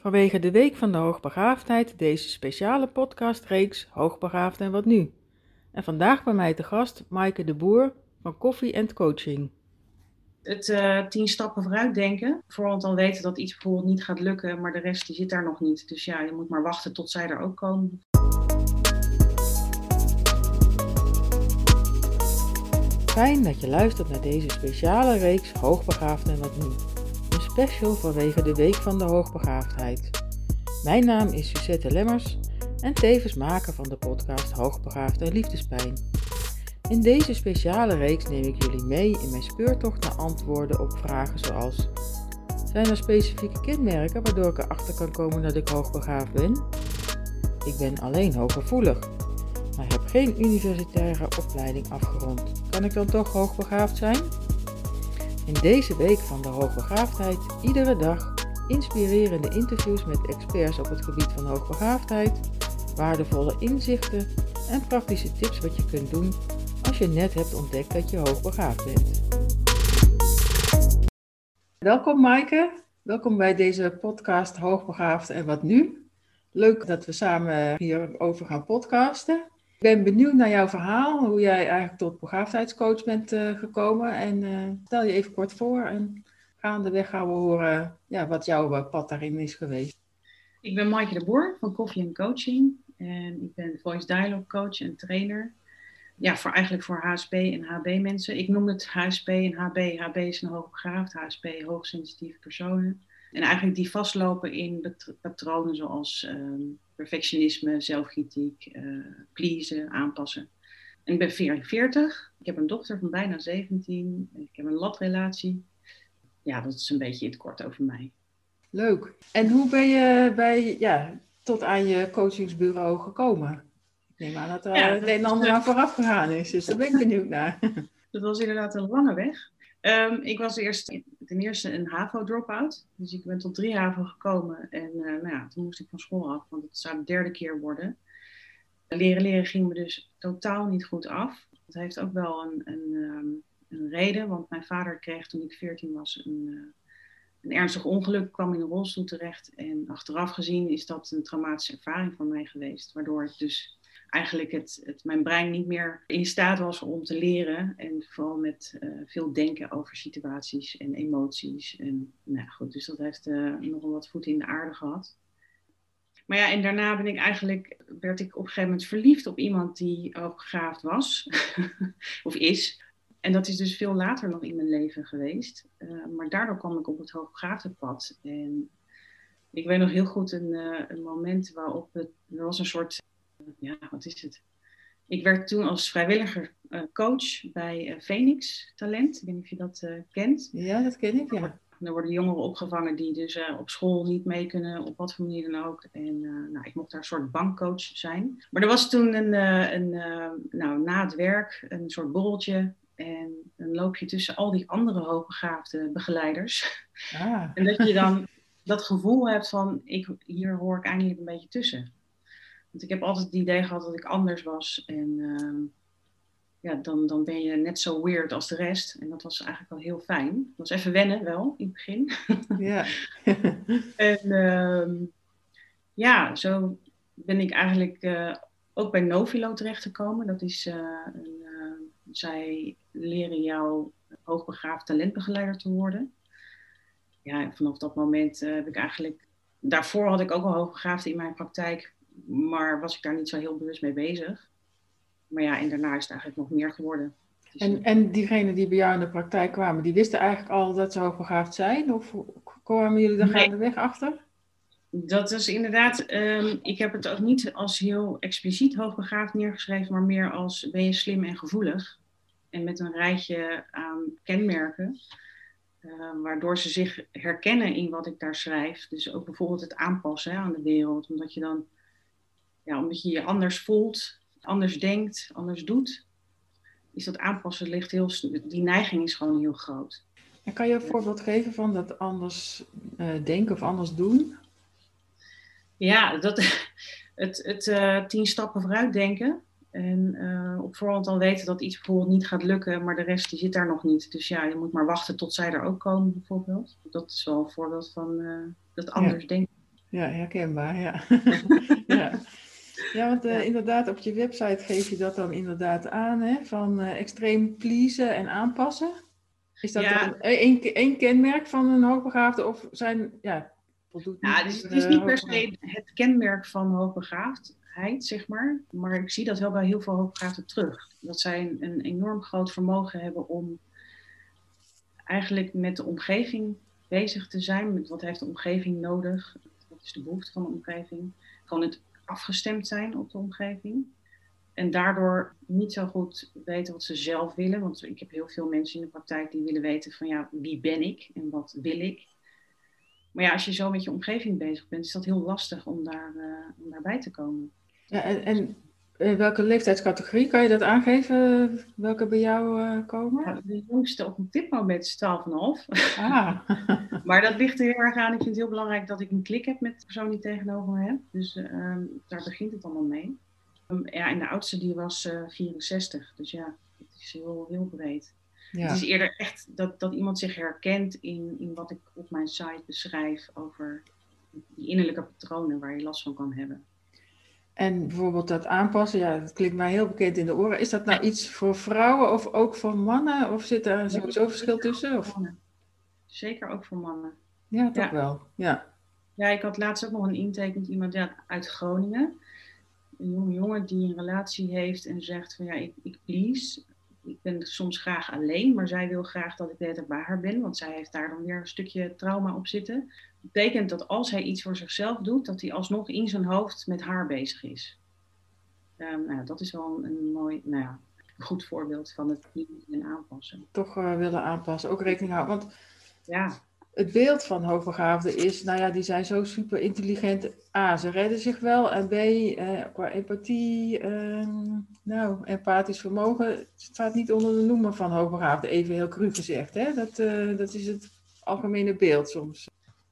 Vanwege de Week van de Hoogbegaafdheid deze speciale podcastreeks Hoogbegaafd en wat nu. En vandaag bij mij te gast Maaike de Boer van Koffie and Coaching. Het uh, tien stappen vooruit denken. Vooral dan weten dat iets bijvoorbeeld niet gaat lukken, maar de rest die zit daar nog niet. Dus ja, je moet maar wachten tot zij er ook komen. Fijn dat je luistert naar deze speciale reeks Hoogbegaafd en wat nu special vanwege de Week van de Hoogbegaafdheid. Mijn naam is Suzette Lemmers en tevens maker van de podcast Hoogbegaafd en Liefdespijn. In deze speciale reeks neem ik jullie mee in mijn speurtocht naar antwoorden op vragen zoals: Zijn er specifieke kenmerken waardoor ik erachter kan komen dat ik hoogbegaafd ben? Ik ben alleen hooggevoelig, maar heb geen universitaire opleiding afgerond. Kan ik dan toch hoogbegaafd zijn? In deze week van de hoogbegaafdheid iedere dag inspirerende interviews met experts op het gebied van hoogbegaafdheid, waardevolle inzichten en praktische tips wat je kunt doen als je net hebt ontdekt dat je hoogbegaafd bent. Welkom Maaike, welkom bij deze podcast Hoogbegaafd en wat nu. Leuk dat we samen hierover gaan podcasten. Ik ben benieuwd naar jouw verhaal, hoe jij eigenlijk tot begaafdheidscoach bent uh, gekomen. En uh, stel je even kort voor en gaandeweg gaan we horen ja, wat jouw uh, pad daarin is geweest. Ik ben Maaike de Boer van Koffie Coaching en ik ben Voice Dialogue Coach en trainer. Ja, voor, eigenlijk voor HSP en HB mensen. Ik noem het HSP en HB. HB is een hoogbegaafd, HSP hoogsensitieve personen. En eigenlijk die vastlopen in patronen zoals ehm, perfectionisme, zelfkritiek, uh, pleasen, aanpassen. En ik ben 44. Ik heb een dochter van bijna 17. Ik heb een latrelatie. Ja, dat is een beetje het kort over mij. Leuk. En hoe ben je bij, ja, tot aan je coachingsbureau gekomen? Ik neem aan dat er ja, een en ander aan vooraf gegaan is, dus daar ben ik benieuwd naar. Dat was inderdaad een lange weg. Um, ik was eerst ten eerste een HAVO-drop-out. Dus ik ben tot drie HAVO gekomen. En uh, nou ja, toen moest ik van school af, want het zou de derde keer worden. Leren leren ging me dus totaal niet goed af. Dat heeft ook wel een, een, um, een reden, want mijn vader kreeg toen ik 14 was een, uh, een ernstig ongeluk, kwam in een rolstoel terecht. En achteraf gezien is dat een traumatische ervaring voor mij geweest, waardoor ik dus eigenlijk het, het, mijn brein niet meer in staat was om te leren. En vooral met uh, veel denken over situaties en emoties. En, nou goed, dus dat heeft uh, nogal wat voeten in de aarde gehad. Maar ja, en daarna ben ik eigenlijk, werd ik op een gegeven moment verliefd op iemand die hoogbegaafd was, of is. En dat is dus veel later nog in mijn leven geweest. Uh, maar daardoor kwam ik op het hoogbegaafde pad. En ik weet nog heel goed een, een moment waarop het, er was een soort ja, wat is het? Ik werd toen als vrijwilliger uh, coach bij uh, Phoenix Talent. Ik weet niet of je dat uh, kent. Ja, dat ken ik, ja. Er worden jongeren opgevangen die dus op school niet mee kunnen, op wat voor manier dan ook. En nou, ik mocht daar een soort bankcoach zijn. Maar er was toen een, een nou, na het werk een soort borreltje. En dan loop je tussen al die andere hoogbegaafde begeleiders. Ah. En dat je dan dat gevoel hebt van, ik, hier hoor ik eindelijk een beetje tussen. Want ik heb altijd het idee gehad dat ik anders was. En uh, ja, dan, dan ben je net zo weird als de rest. En dat was eigenlijk wel heel fijn. Dat was even wennen wel, in het begin. Ja. en uh, ja, zo ben ik eigenlijk uh, ook bij Novilo terechtgekomen. Dat is, uh, een, zij leren jou hoogbegaafd talentbegeleider te worden. Ja, vanaf dat moment heb ik eigenlijk... Daarvoor had ik ook al hoogbegaafd in mijn praktijk maar was ik daar niet zo heel bewust mee bezig. Maar ja, en daarna is het eigenlijk nog meer geworden. Dus en, en diegenen die bij jou in de praktijk kwamen, die wisten eigenlijk al dat ze hoogbegaafd zijn? Of kwamen jullie daar nee. gaandeweg achter? Dat is inderdaad, um, ik heb het ook niet als heel expliciet hoogbegaafd neergeschreven, maar meer als ben je slim en gevoelig. En met een rijtje aan kenmerken, uh, waardoor ze zich herkennen in wat ik daar schrijf. Dus ook bijvoorbeeld het aanpassen hè, aan de wereld, omdat je dan ja, omdat je je anders voelt, anders denkt, anders doet, is dat aanpassen ligt heel, die neiging is gewoon heel groot. En kan je een voorbeeld geven van dat anders uh, denken of anders doen? Ja, dat, het, het uh, tien stappen vooruit denken. En uh, op voorhand al weten dat iets bijvoorbeeld niet gaat lukken, maar de rest die zit daar nog niet. Dus ja, je moet maar wachten tot zij er ook komen, bijvoorbeeld. Dat is wel een voorbeeld van dat anders ja. denken. Ja, herkenbaar, ja. ja. Ja, want uh, inderdaad, op je website geef je dat dan inderdaad aan, hè? van uh, extreem pleasen en aanpassen. Is dat ja. één, kenmerk van een hoogbegaafde of zijn, ja, voldoet dus het is niet per se het kenmerk van hoogbegaafdheid, zeg maar. Maar ik zie dat wel bij heel veel hoogbegaafden terug. Dat zij een, een enorm groot vermogen hebben om eigenlijk met de omgeving bezig te zijn. Met wat heeft de omgeving nodig? Wat is de behoefte van de omgeving? Gewoon het afgestemd zijn op de omgeving. En daardoor niet zo goed weten wat ze zelf willen. Want ik heb heel veel mensen in de praktijk die willen weten van ja, wie ben ik en wat wil ik. Maar ja, als je zo met je omgeving bezig bent, is dat heel lastig om, daar, uh, daarbij te komen. Ja, en in welke leeftijdscategorie kan je dat aangeven? Welke bij jou uh, komen? de jongste op dit moment is 12,5. Ah. maar dat ligt er heel erg aan. Ik vind het heel belangrijk dat ik een klik heb met de persoon die tegenover me heb. Dus uh, daar begint het allemaal mee. Um, ja, en de oudste die was uh, 64. Dus ja, het is heel, heel breed. Ja. Het is eerder echt dat, dat iemand zich herkent in, in wat ik op mijn site beschrijf over die innerlijke patronen waar je last van kan hebben. En bijvoorbeeld dat aanpassen, ja, dat klinkt mij heel bekend in de oren. Is dat nou iets voor vrouwen of ook voor mannen? Of zit daar sowieso verschil tussen? Of? Zeker ook voor mannen. Ja, toch wel. Ja. ja, ik had laatst ook nog een intake met iemand ja, uit Groningen. Een jonge jongen die een relatie heeft en zegt van ja, ik, ik please. Ik ben soms graag alleen, maar zij wil graag dat ik beter bij haar ben. Want zij heeft daar dan weer een stukje trauma op zitten betekent dat als hij iets voor zichzelf doet, dat hij alsnog in zijn hoofd met haar bezig is. Um, nou, dat is wel een, mooi, nou ja, goed voorbeeld van het en aanpassen. Toch uh, willen aanpassen, ook rekening houden. Want ja. het beeld van hoogbegaafden is, nou ja, die zijn zo super intelligent. A, ze redden zich wel. En B, uh, qua empathie, uh, nou, empathisch vermogen, staat niet onder de noemer van hoogbegaafden, even heel cru gezegd. Hè? Dat, uh, dat is het algemene beeld soms.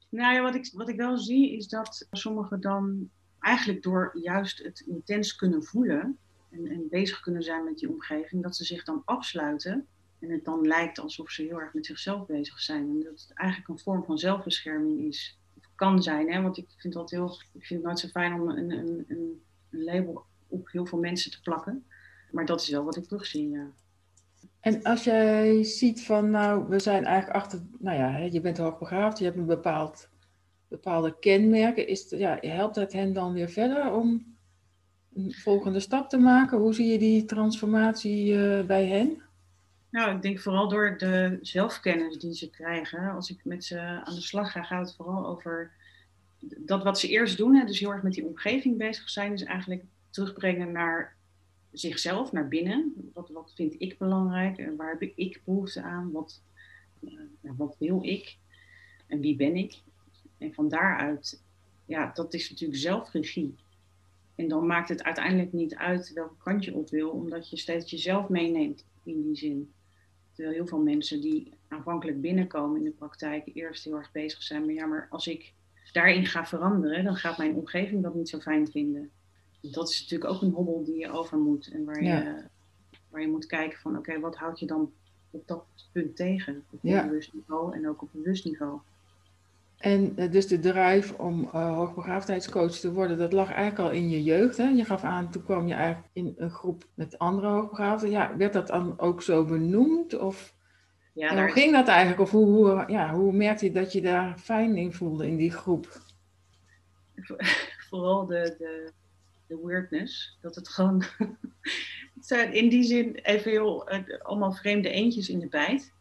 Nou ja, wat ik, wat ik wel zie is dat sommigen dan eigenlijk door juist het intens kunnen voelen en, en bezig kunnen zijn met die omgeving, dat ze zich dan afsluiten en het dan lijkt alsof ze heel erg met zichzelf bezig zijn. En dat het eigenlijk een vorm van zelfbescherming is. Of kan zijn, hè? want ik vind, dat heel, ik vind het nooit zo fijn om een, een, een, label op heel veel mensen te plakken. Maar dat is wel wat ik terugzie, ja. En als jij ziet van, nou, we zijn eigenlijk achter, nou ja, je bent hoogbegaafd, je hebt een bepaald, bepaalde kenmerken. Is, ja, helpt het hen dan weer verder om een volgende stap te maken? Hoe zie je die transformatie uh, bij hen? Nou, ik denk vooral door de zelfkennis die ze krijgen. Als ik met ze aan de slag ga, gaat het vooral over dat wat ze eerst doen. Hè, dus heel erg met die omgeving bezig zijn, is eigenlijk terugbrengen naar zichzelf naar binnen. Wat, wat vind ik belangrijk en waar heb ik behoefte aan? Wat, uh, wat wil ik en wie ben ik? En van daaruit, ja, dat is natuurlijk zelfregie. En dan maakt het uiteindelijk niet uit welke kant je op wil, omdat je steeds jezelf meeneemt in die zin. Terwijl heel veel mensen die aanvankelijk binnenkomen in de praktijk eerst heel erg bezig zijn. Maar ja, maar als ik daarin ga veranderen, dan gaat mijn omgeving dat niet zo fijn vinden dat is natuurlijk ook een hobbel die je over moet. En waar, je, waar je moet kijken van oké, wat houd je dan op dat punt tegen? Op ja. bewust niveau en ook op bewust niveau. En uh, dus de drive om uh, hoogbegaafdheidscoach te worden, dat lag eigenlijk al in je jeugd. Hè? Je gaf aan, toen kwam je eigenlijk in een groep met andere hoogbegaafden. Ja, werd dat dan ook zo benoemd? Of ja, hoe ging dat eigenlijk? Of hoe, hoe, ja, hoe merkte je dat je daar fijn in voelde in die groep? Vooral de, de, de weirdness. Dat het gewoon. het zijn in die zin even heel. Uh, allemaal vreemde eentjes in de bijt.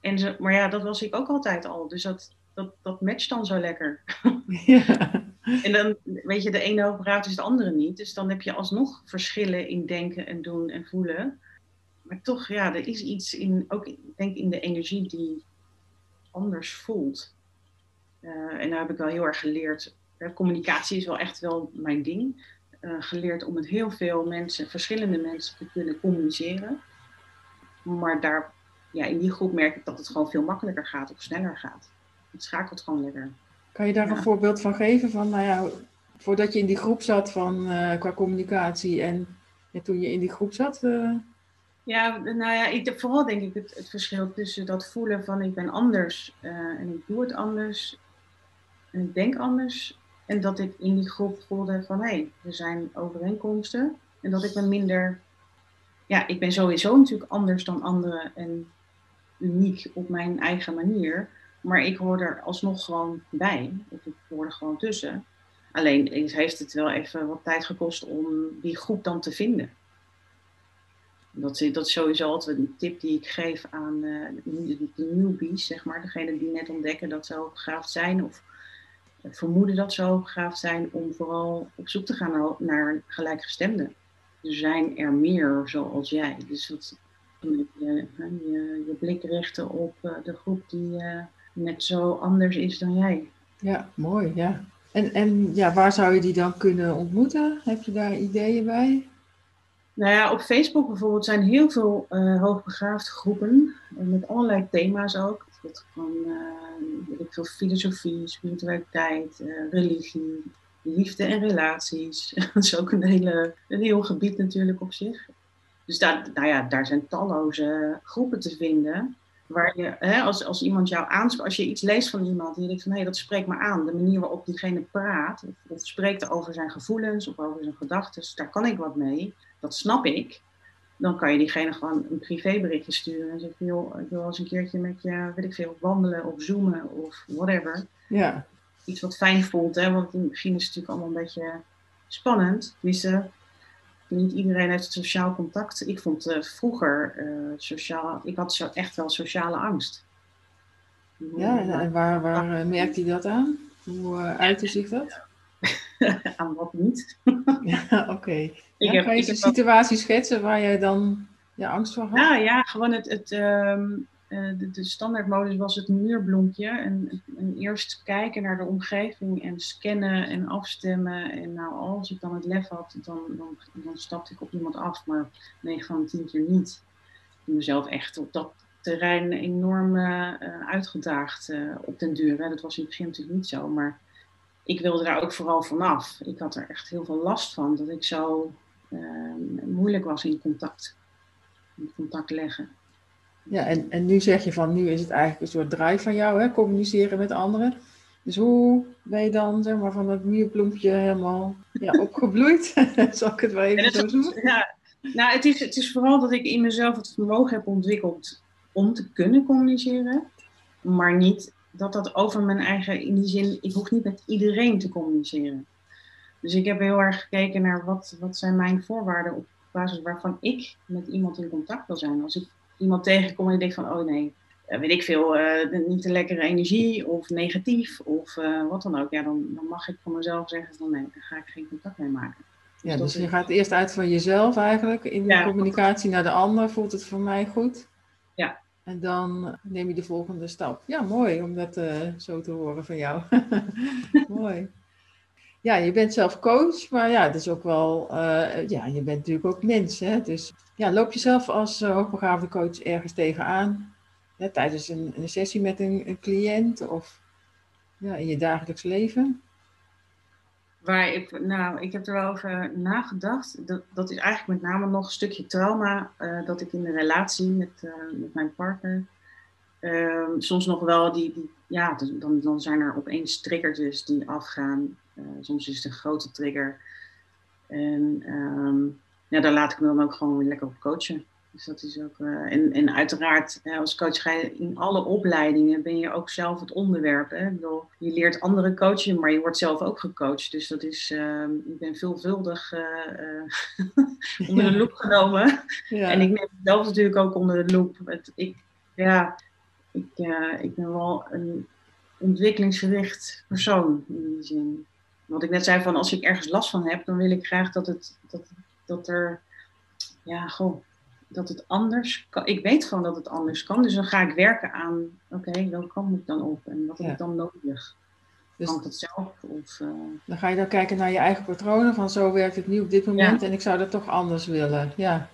En ze, maar ja, dat was ik ook altijd al. Dus dat, dat, dat matcht dan zo lekker. ja. En dan, weet je, de ene hoogbegaafd is de andere niet. Dus dan heb je alsnog verschillen in denken en doen en voelen. Maar toch, ja, er is iets in, ook denk in de energie die anders voelt. Uh, en daar heb ik wel heel erg geleerd. Communicatie is wel echt wel mijn ding. Eh, geleerd om met heel veel mensen, verschillende mensen, te kunnen communiceren. Maar daar, ja, in die groep merk ik dat het gewoon veel makkelijker gaat of sneller gaat. Het schakelt gewoon lekker. Kan je daar een voorbeeld van geven? Van, nou ja, voordat je in die groep zat van, uh, qua communicatie en, toen je in die groep zat? Uh... Ja, nou ja, ik, vooral denk ik het, het, verschil tussen dat voelen van ik ben anders en ik doe het anders en ik denk anders En dat ik in die groep voelde van hé, hey, er zijn overeenkomsten. En dat ik me minder. Ja, ik ben sowieso natuurlijk anders dan anderen en uniek op mijn eigen manier. Maar ik hoor er alsnog gewoon bij. Of ik hoor er gewoon tussen. Alleen heeft het wel even wat tijd gekost om die groep dan te vinden. Dat, dat is sowieso altijd een tip die ik geef aan uh, de, newbies, zeg maar. Degene die net ontdekken dat ze hoogbegaafd zijn of vermoeden dat ze hoogbegaafd zijn, om vooral op zoek te gaan naar gelijkgestemden. Er zijn er meer zoals jij. Dus dat, je, je, je blik richten op eh, de groep die uh, net zo anders is dan jij. Ja, mooi, ja. En, en ja, waar zou je die dan kunnen ontmoeten? Heb je daar ideeën bij? Nou ja, op Facebook bijvoorbeeld zijn heel veel uh, hoogbegaafde groepen. Met allerlei thema's ook. Dat van uh, weet veel, filosofie, spiritualiteit, uh, religie, liefde en relaties. dat is ook een, hele, een heel gebied natuurlijk op zich. Dus daar, nou ja, daar zijn talloze groepen te vinden. Waar je, hè, als, als iemand jou aanspreekt, als je iets leest van iemand en je denkt van hé, hey, dat spreekt me aan. De manier waarop diegene praat, of, of spreekt over zijn gevoelens of over zijn gedachten, daar kan ik wat mee. Dat snap ik. Dan kan je diegene gewoon een privéberichtje sturen en zeggen, joh, ik wil eens een keertje met je, weet ik veel, wandelen of zoomen of whatever. Ja. Iets wat fijn voelt, hè, want in het begin is het natuurlijk allemaal een beetje spannend. Tenminste, niet iedereen heeft sociaal contact. Ik vond uh, vroeger uh, sociaal, ik had zo echt wel sociale angst. Ja, en waar, waar uh, merkt hij dat aan? Hoe uitte zich dat? aan wat niet. ja, oké. Okay. Ja, kan je een situatie schetsen waar jij dan je angst voor had? Ja, ja gewoon het, het, um, de, de standaardmodus was het muurbloempje. En, en, eerst kijken naar de omgeving en scannen en afstemmen. En nou, als ik dan het lef had, dan, dan, dan stapte ik op iemand af. Maar 9 van de 10 keer niet. Ik mezelf echt op dat terrein enorm uh, uitgedaagd uh, op den duur. Hè. Dat was in het begin natuurlijk niet zo, maar ik wilde daar ook vooral vanaf. Ik had er echt heel veel last van dat ik zo moeilijk was in contact. In contact leggen. Ja, en, en nu zeg je van nu is het eigenlijk een soort drive van jou, hè, communiceren met anderen. Dus hoe ben je dan zeg maar, van dat muurbloempje helemaal ja, opgebloeid? Zal ik het wel even zo doen? Ja, nou, het is, het is vooral dat ik in mezelf het vermogen heb ontwikkeld om te kunnen communiceren. Maar niet dat dat over mijn eigen, in die zin, ik hoef niet met iedereen te communiceren. Dus ik heb heel erg gekeken naar wat, wat zijn mijn voorwaarden op basis waarvan ik met iemand in contact wil zijn. Als ik iemand tegenkom en ik denk van, oh nee, eh, weet ik veel, uh, niet een lekkere energie of negatief of uh, wat dan ook. Ja, dan, dan mag ik voor mezelf zeggen van nee, daar ga ik geen contact mee maken. Ja, dus, dus je gaat eerst uit van jezelf eigenlijk. In de communicatie naar de ander voelt het voor mij goed. En dan neem je de volgende stap. Ja, mooi om dat uh, zo te horen van jou. mooi. Ja, je bent zelf coach, maar ja, het is ook wel, uh, ja, je bent natuurlijk ook mens. Hè? Dus ja, loop je zelf als uh, hoogbegaafde coach ergens tegenaan? Hè, tijdens een, een, sessie met een, een cliënt of ja, in je dagelijks leven? Waar ik, nou, ik heb er wel over nagedacht. Dat, dat is eigenlijk met name nog een stukje trauma uh, dat ik in de relatie met, met mijn partner uh, soms nog wel die, ja, dan, dan zijn er opeens triggertjes die afgaan. Uh, soms is het een grote trigger. En um, ja, daar laat ik me dan ook gewoon weer lekker op coachen. Dus dat is ook. Uh, en, en uiteraard, als coach ga je in alle opleidingen ben je ook zelf het onderwerp. Hè? Ik bedoel, je leert andere coachen, maar je wordt zelf ook gecoacht. Dus dat is, uh, ik ben veelvuldig uh, onder de loep genomen. Ja. En ik neem zelf natuurlijk ook onder de loep. Het, ik, ja, ik, ik ben wel een ontwikkelingsgericht persoon in die zin. Wat ik net zei van als ik ergens last van heb, dan wil ik graag dat het dat, dat er ja, gewoon dat het anders kan. Ik weet gewoon dat het anders kan. Dus dan ga ik werken aan, oké, okay, welke kant moet ik dan op en wat heb ik dan nodig? Dus, kan ik het zelf? Of, uh... Dan ga je dan kijken naar je eigen patronen, van zo werkt het nu op dit moment ja. en ik zou dat toch anders willen. Ja,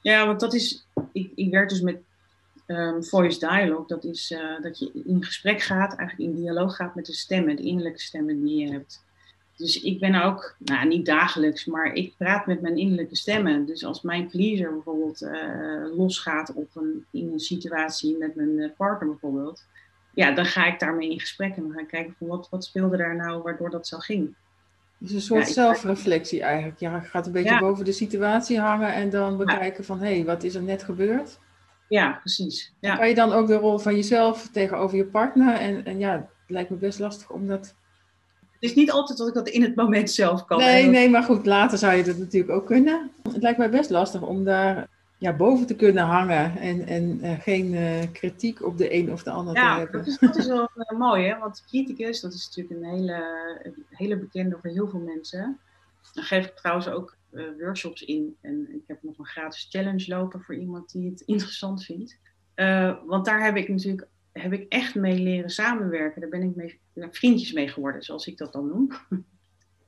ja want dat is, ik, ik werk dus met um, voice dialogue. Dat is uh, dat je in gesprek gaat, eigenlijk in dialoog gaat met de stemmen, de innerlijke stemmen die je hebt. Dus ik ben ook, nou niet dagelijks, maar ik praat met mijn innerlijke stemmen. Dus als mijn pleaser bijvoorbeeld uh, losgaat op een, in een situatie met mijn eh, partner bijvoorbeeld, ja, dan ga ik daarmee in gesprek en dan ga ik kijken van wat, wat speelde daar nou waardoor dat zo ging. Dus een soort zelfreflectie eigenlijk. Ja, je gaat een beetje boven de situatie hangen en dan bekijken van hé, hey, wat is er net gebeurd? Ja, precies. Ja. Kan je dan ook de rol van jezelf tegenover je partner? En, en ja, het lijkt me best lastig om dat. Het is niet altijd dat ik dat in het moment zelf kan. Nee, nee, maar goed, later zou je dat natuurlijk ook kunnen. Het lijkt mij best lastig om daar ja, boven te kunnen hangen en, en uh, geen uh, kritiek op de een of de ander ja, te hebben. Dat is, dat is wel uh, mooi, hè? want criticus, dat is natuurlijk een hele, een hele bekende voor heel veel mensen. Dan geef ik trouwens ook workshops in en ik heb nog een gratis challenge lopen voor iemand die het interessant vindt. want daar heb ik natuurlijk heb ik echt mee leren samenwerken. Daar ben ik mee, vriendjes mee geworden, zoals ik dat dan noem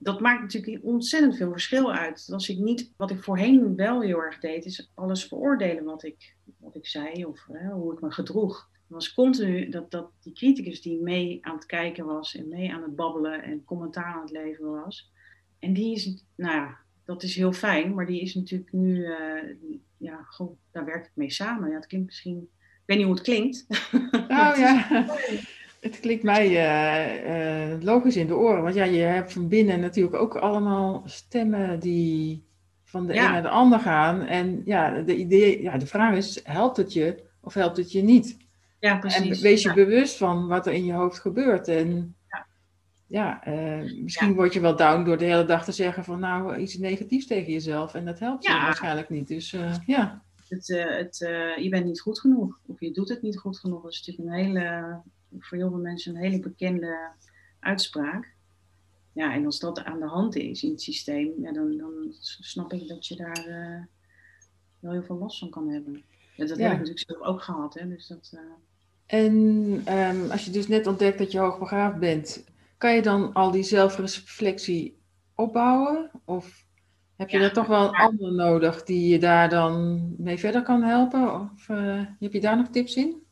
dat maakt natuurlijk ontzettend veel verschil uit. Als ik niet, wat ik voorheen wel heel erg deed, is alles veroordelen wat ik, wat ik zei of hè, hoe ik me gedroeg. Het was continu dat, dat die criticus die mee aan het kijken was en mee aan het babbelen en commentaar aan het leveren was. En die is, nou ja, dat is heel fijn, maar die is natuurlijk nu, uh, ja, goh, daar werk ik mee samen. Ja, het klinkt misschien, weet niet hoe het klinkt. Oh ja. Het klinkt mij uh, uh, logisch in de oren, want ja, je hebt van binnen natuurlijk ook allemaal stemmen die van de ja. een naar de ander gaan. En ja, de, idee, ja, de vraag is, helpt het je of helpt het je niet? Ja, precies. En wees je bewust van wat er in je hoofd gebeurt. En ja, ja uh, misschien word je wel down door de hele dag te zeggen van nou, iets negatiefs tegen jezelf. En dat helpt je waarschijnlijk niet. Dus ja. Het, het, je bent niet goed genoeg, of je doet het niet goed genoeg. Dat is natuurlijk een hele voor heel veel mensen een hele bekende uitspraak. Ja, en als dat aan de hand is in het systeem, ja, dan, dan snap ik dat je daar uh, wel heel veel last van kan hebben. Ja, dat heb ik natuurlijk zelf ook gehad. Hè, dus dat, uh... En um, als je dus net ontdekt dat je hoogbegaafd bent, kan je dan al die zelfreflectie opbouwen? Of heb je ja, er toch wel een ander nodig die je daar dan mee verder kan helpen? Of uh, heb je daar nog tips in?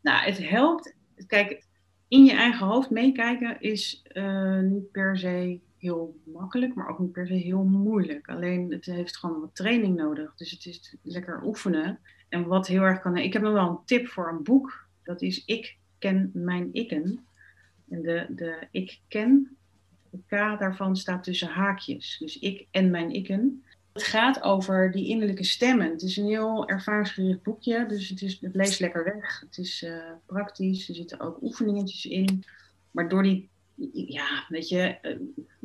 Nou, het helpt kijk, in je eigen hoofd meekijken is uh, niet per se heel makkelijk, maar ook niet per se heel moeilijk. Alleen het heeft gewoon wat training nodig. Dus het is lekker oefenen. En wat heel erg kan. Ik heb nog wel een tip voor een boek. Dat is Ik ken mijn ikken. En de, de ik ken, de K daarvan staat tussen haakjes. Dus ik en mijn ikken. Het gaat over die innerlijke stemmen. Het is een heel ervaringsgericht boekje, dus het, is, het leest lekker weg. Het is uh, praktisch, er zitten ook oefeningetjes in. Maar door die, ja, weet je, uh,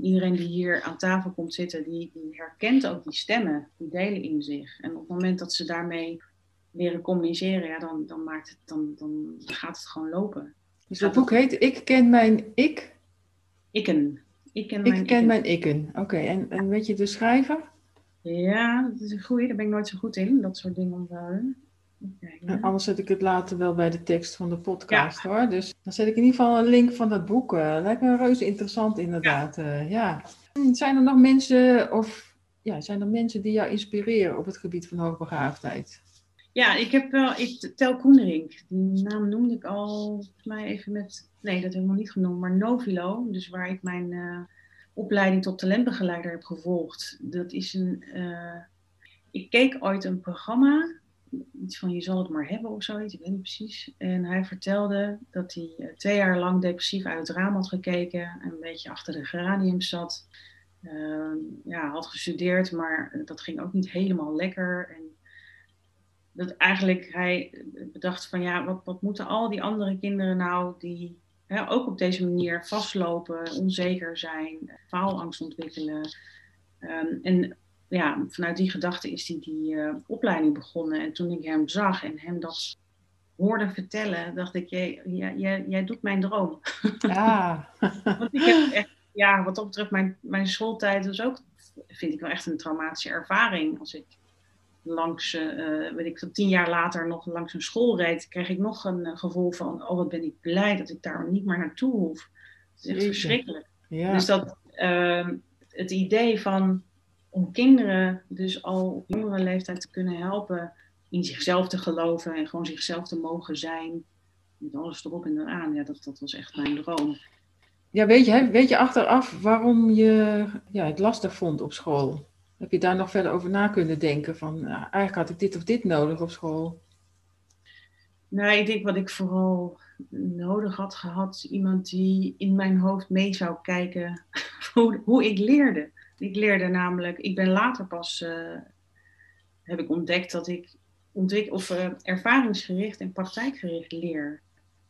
iedereen die hier aan tafel komt zitten, die, die, herkent ook die stemmen, die delen in zich. En op het moment dat ze daarmee leren communiceren, ja, dan, dan, maakt het, dan, dan gaat het gewoon lopen. Dus het boek heet Ik ken mijn ik? Ikken. Ik ken mijn ik ken ikken. mijn ikken. Oké, en, en weet je de schrijver? Ja, dat is een goeie. Daar ben ik nooit zo goed in, dat soort dingen onthouden. Okay, anders zet ik het later wel bij de tekst van de podcast hoor. Dus dan zet ik in ieder geval een link van dat boek. Uh, lijkt me reuze interessant inderdaad. Ja. Uh, ja. Zijn er nog mensen of ja, zijn er mensen die jou inspireren op het gebied van hoogbegaafdheid? Ja, ik heb wel, ik, Tel Koenderink, die naam noemde ik al, mij even met, nee dat nog niet genoemd, maar Novilo, dus waar ik mijn uh, opleiding tot talentbegeleider heb gevolgd. Dat is een. Uh, ik keek ooit een programma, iets van je zal het maar hebben of zoiets, ik weet niet precies. En hij vertelde dat hij uh, twee jaar lang depressief uit het raam had gekeken en een beetje achter de geraniums zat. Ja, had gestudeerd, maar dat ging ook niet helemaal lekker. En dat eigenlijk hij bedacht van ja, wat, wat moeten al die andere kinderen nou die ook op deze manier vastlopen, onzeker zijn, faalangst ontwikkelen. Um, en ja, vanuit die gedachte is hij die, die uh, opleiding begonnen. En toen ik hem zag en hem dat hoorde vertellen, dacht ik, jij, jij, jij doet mijn droom. Ja. Want ik heb echt, ja, wat dat betreft, mijn, mijn schooltijd was ook, vind ik wel echt een traumatische ervaring. Als ik langs, uh, weet ik tien jaar later nog langs een school reed, kreeg ik nog een uh, gevoel van, oh wat ben ik blij dat ik daar niet meer naartoe hoef. Het is echt verschrikkelijk. Ja. Dus dat, uh, het idee van om kinderen dus al op jongere leeftijd te kunnen helpen in zichzelf te geloven en gewoon zichzelf te mogen zijn, met alles erop en eraan, ja, dat, dat was echt mijn droom. Ja, weet je, weet je achteraf waarom je ja, het lastig vond op school? Heb je daar nog verder over na kunnen denken? Van nou, eigenlijk had ik dit of dit nodig op school? Nou, ik denk wat ik vooral nodig had gehad. Iemand die in mijn hoofd mee zou kijken hoe, hoe ik leerde. Ik leerde namelijk, ik ben later pas, uh, heb ik ontdekt dat ik ontwik of, uh, ervaringsgericht en praktijkgericht leer.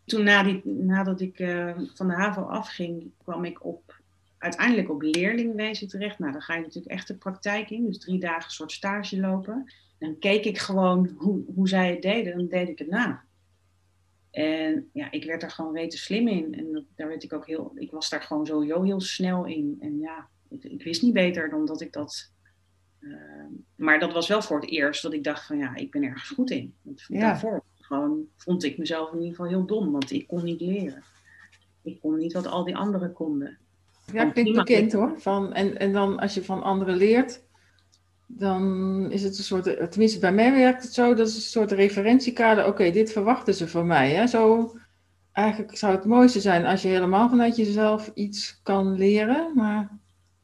Toen na die, nadat ik uh, van de HAVO afging, kwam ik op, uiteindelijk op leerlingwezen terecht. Nou, dan ga je natuurlijk echt de praktijk in, dus drie dagen een soort stage lopen. Dan keek ik gewoon hoe, hoe zij het deden, dan deed ik het na. En ja, ik werd er gewoon weten slim in. En daar werd ik ook heel, ik was daar gewoon sowieso heel snel in. En ja, ik, ik wist niet beter dan dat ik dat. Uh, maar dat was wel voor het eerst dat ik dacht van ja, ik ben ergens goed in. Want ja. Daarvoor gewoon vond ik mezelf in ieder geval heel dom, want ik kon niet leren. Ik kon niet wat al die anderen konden. Ja, klinkt bekend hoor. Van, en, en dan als je van anderen leert, dan is het een soort, tenminste bij mij werkt het zo, dat is een soort referentiekader. Oké, dit verwachten ze van mij. Hè? Zo, eigenlijk zou het mooiste zijn als je helemaal vanuit jezelf iets kan leren. Maar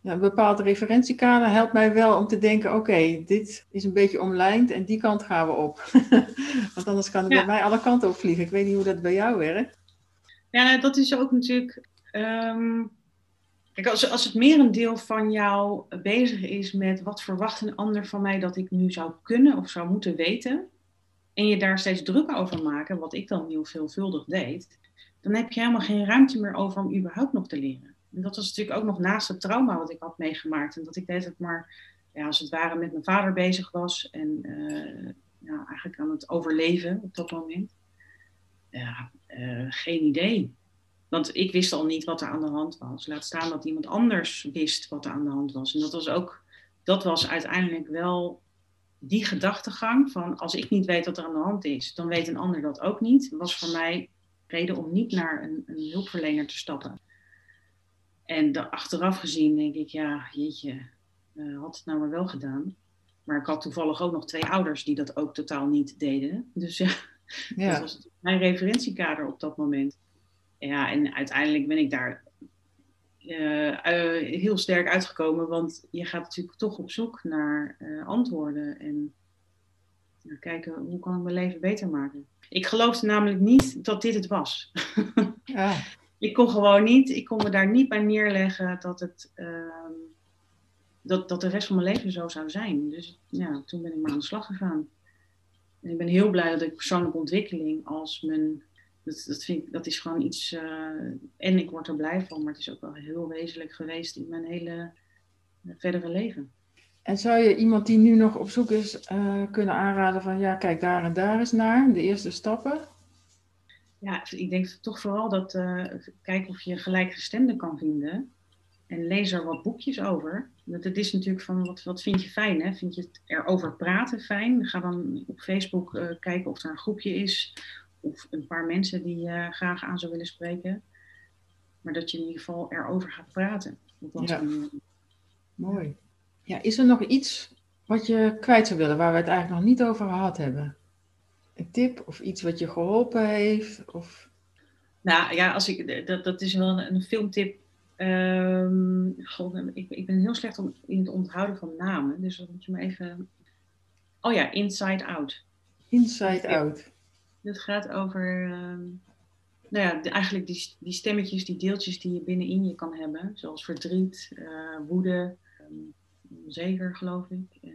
ja, een bepaald referentiekader helpt mij wel om te denken: oké, dit is een beetje omlijnd en die kant gaan we op. Want anders kan het bij mij alle kanten op vliegen. Ik weet niet hoe dat bij jou werkt. Ja, nou, dat is ook natuurlijk. Um Kijk, als, als het merendeel van jou bezig is met wat verwacht een ander van mij dat ik nu zou kunnen of zou moeten weten, en je daar steeds druk over maken, wat ik dan heel veelvuldig deed, dan heb je helemaal geen ruimte meer over om überhaupt nog te leren. En dat was natuurlijk ook nog naast het trauma wat ik had meegemaakt. En dat ik deed het maar, ja, als het ware, met mijn vader bezig was en ja, eigenlijk aan het overleven op dat moment. Uh, geen idee. Want ik wist al niet wat er aan de hand was. Laat staan dat iemand anders wist wat er aan de hand was. En dat was ook, dat was uiteindelijk wel die gedachtegang van als ik niet weet wat er aan de hand is, dan weet een ander dat ook niet. Was voor mij reden om niet naar een, een hulpverlener te stappen. En de, achteraf gezien denk ik, ja, jeetje, uh, had het nou maar wel gedaan. Maar ik had toevallig ook nog twee ouders die dat ook totaal niet deden. Dus ja, ja. dat was mijn referentiekader op dat moment ja, en uiteindelijk ben ik daar uh, uh, heel sterk uitgekomen, want je gaat natuurlijk toch op zoek naar uh, antwoorden en kijken hoe kan ik mijn leven beter maken. Ik geloofde namelijk niet dat dit het was. ja. Ik kon gewoon niet, ik kon me daar niet bij neerleggen dat, het, ehm, dat, dat de rest van mijn leven zo zou zijn. Dus ja, toen ben ik maar aan de slag gegaan. En ik ben heel blij dat ik persoonlijke ontwikkeling als mijn dat, dat, vind ik, dat is gewoon iets. Uh, en ik word er blij van, maar het is ook wel heel wezenlijk geweest in mijn hele uh, verdere leven. En zou je iemand die nu nog op zoek is uh, kunnen aanraden van ja, kijk daar en daar eens naar, de eerste stappen? Ja, ik denk toch vooral dat kijk of je gelijkgestemden kan vinden. En lees er wat boekjes over. Dat het is natuurlijk van wat, wat vind je fijn? Hè? Vind je het erover praten fijn? Ga dan op Facebook kijken of er een groepje is of een paar mensen die je graag aan zou willen spreken. Maar dat je in ieder geval erover gaat praten. Ja. Mooi. Ja, is er nog iets wat je kwijt zou willen, waar we het eigenlijk nog niet over gehad hebben? Een tip of iets wat je geholpen heeft? Of... Nou ja, als ik, dat, dat is wel een, een filmtip. Um, ik, ik, ben heel slecht om, in het onthouden van namen. Dus dan moet je me even. Oh ja, Inside Out. Inside Out. Het gaat over, uh, nou ja, eigenlijk die, die stemmetjes, die deeltjes die je binnenin je kan hebben. Zoals verdriet, uh, woede, um, onzeker geloof ik.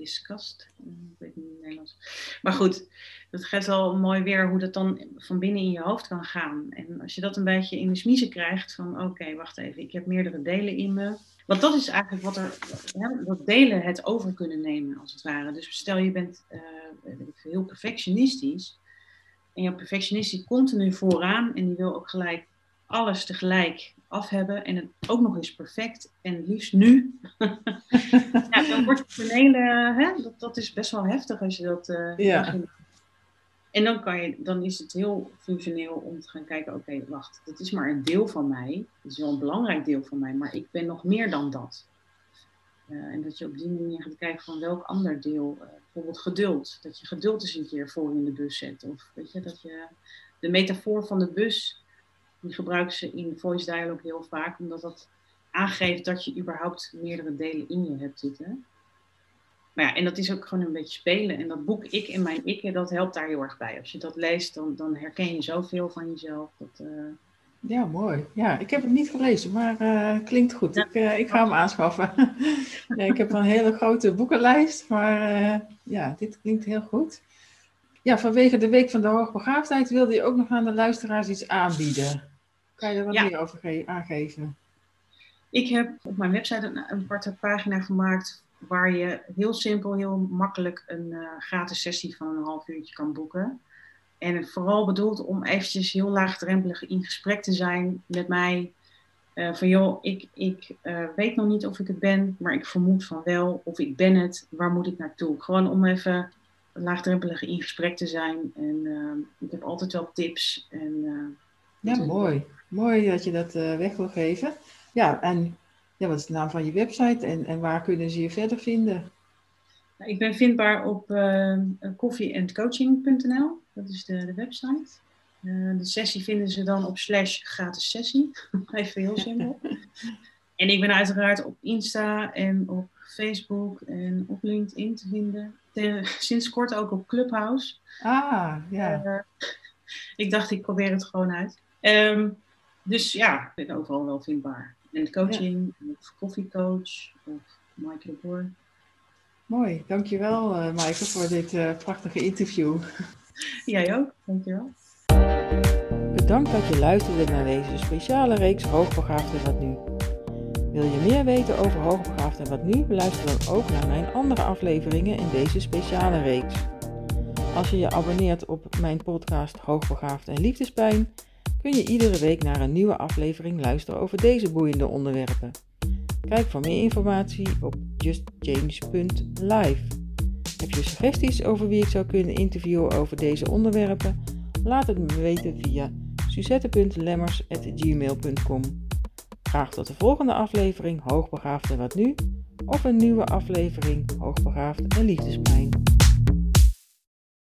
Eh, ik weet niet in het Nederlands. Maar goed, dat geeft wel mooi weer hoe dat dan van binnen in je hoofd kan gaan. En als je dat een beetje in de smiezen krijgt van oké, wacht even, ik heb meerdere delen in me. Want dat is eigenlijk wat er, hè, wat delen het over kunnen nemen, als het ware. Dus stel je bent uh, heel perfectionistisch. En jouw perfectionist die continu vooraan en die wil ook gelijk alles tegelijk af hebben en het ook nog eens perfect en liefst nu. ja, dan wordt het een hele, hè, dat, dat is best wel heftig als je dat uh, ja. En dan, kan je, dan is het heel functioneel om te gaan kijken, oké, wacht, dit is maar een deel van mij. Het is wel een belangrijk deel van mij, maar ik ben nog meer dan dat. Uh, en dat je op die manier gaat kijken van welk ander deel, uh, bijvoorbeeld geduld. Dat je geduld eens een keer voor in de bus zet. Of weet je, dat je de metafoor van de bus, die gebruiken ze in voice dialogue heel vaak, omdat dat aangeeft dat je überhaupt meerdere delen in je hebt zitten. maar ja, en dat is ook gewoon een beetje spelen. En dat boek Ik en Mijn Ik, dat helpt daar heel erg bij. Als je dat leest, dan, dan herken je zoveel van jezelf. Dat, uh... Ja, mooi. Ja, ik heb het niet gelezen, maar uh, klinkt goed. Ik, uh, ik ga hem aanschaffen. ja, ik heb een hele grote boekenlijst, maar ja, dit klinkt heel goed. Ja, vanwege de Week van de Hoogbegaafdheid wilde je ook nog aan de luisteraars iets aanbieden. Kan je er wat meer over aangeven? Ik heb op mijn website een, een aparte pagina gemaakt waar je heel simpel, heel makkelijk een uh, gratis sessie van een half uurtje kan boeken. En vooral bedoeld om eventjes heel laagdrempelig in gesprek te zijn met mij. Uh, van joh, ik, ik uh, weet nog niet of ik het ben, maar ik vermoed van wel. Of ik ben het, waar moet ik naartoe? Gewoon om even laagdrempelig in gesprek te zijn. En ik heb altijd wel tips. En, ja, mooi. Mooi dat je dat weg wil geven. Ja, en ja, wat is de naam van je website en, en waar kunnen ze je verder vinden? Nou, ik ben vindbaar op uh, coffeeandcoaching.nl. Dat is de, de website. Uh, de sessie vinden ze dan op slash gratis sessie. Even heel simpel. en ik ben uiteraard op Insta en op Facebook en op LinkedIn te vinden. sinds kort ook op Clubhouse. Ah, ja. Uh, ik dacht, ik probeer het gewoon uit. Um, dus ja, ik ben overal wel vindbaar. En coaching, ja. of koffiecoach, of Maaike de Boer. Mooi, dankjewel uh, Maaike voor dit uh, prachtige interview. Jij ook, dankjewel. Bedankt dat je luisterde naar deze speciale reeks Hoogbegaafd en Wat Nu. Wil je meer weten over Hoogbegaafd en Wat Nu? Luister dan ook naar mijn andere afleveringen in deze speciale reeks. Als je je abonneert op mijn podcast Hoogbegaafd en Liefdespijn kun je iedere week naar een nieuwe aflevering luisteren over deze boeiende onderwerpen. Kijk voor meer informatie op justjames.live. Heb je suggesties over wie ik zou kunnen interviewen over deze onderwerpen? Laat het me weten via suzette.lemmers.gmail.com Graag tot de volgende aflevering Hoogbegaafd en wat nu? Of een nieuwe aflevering Hoogbegaafd en Liefdespijn.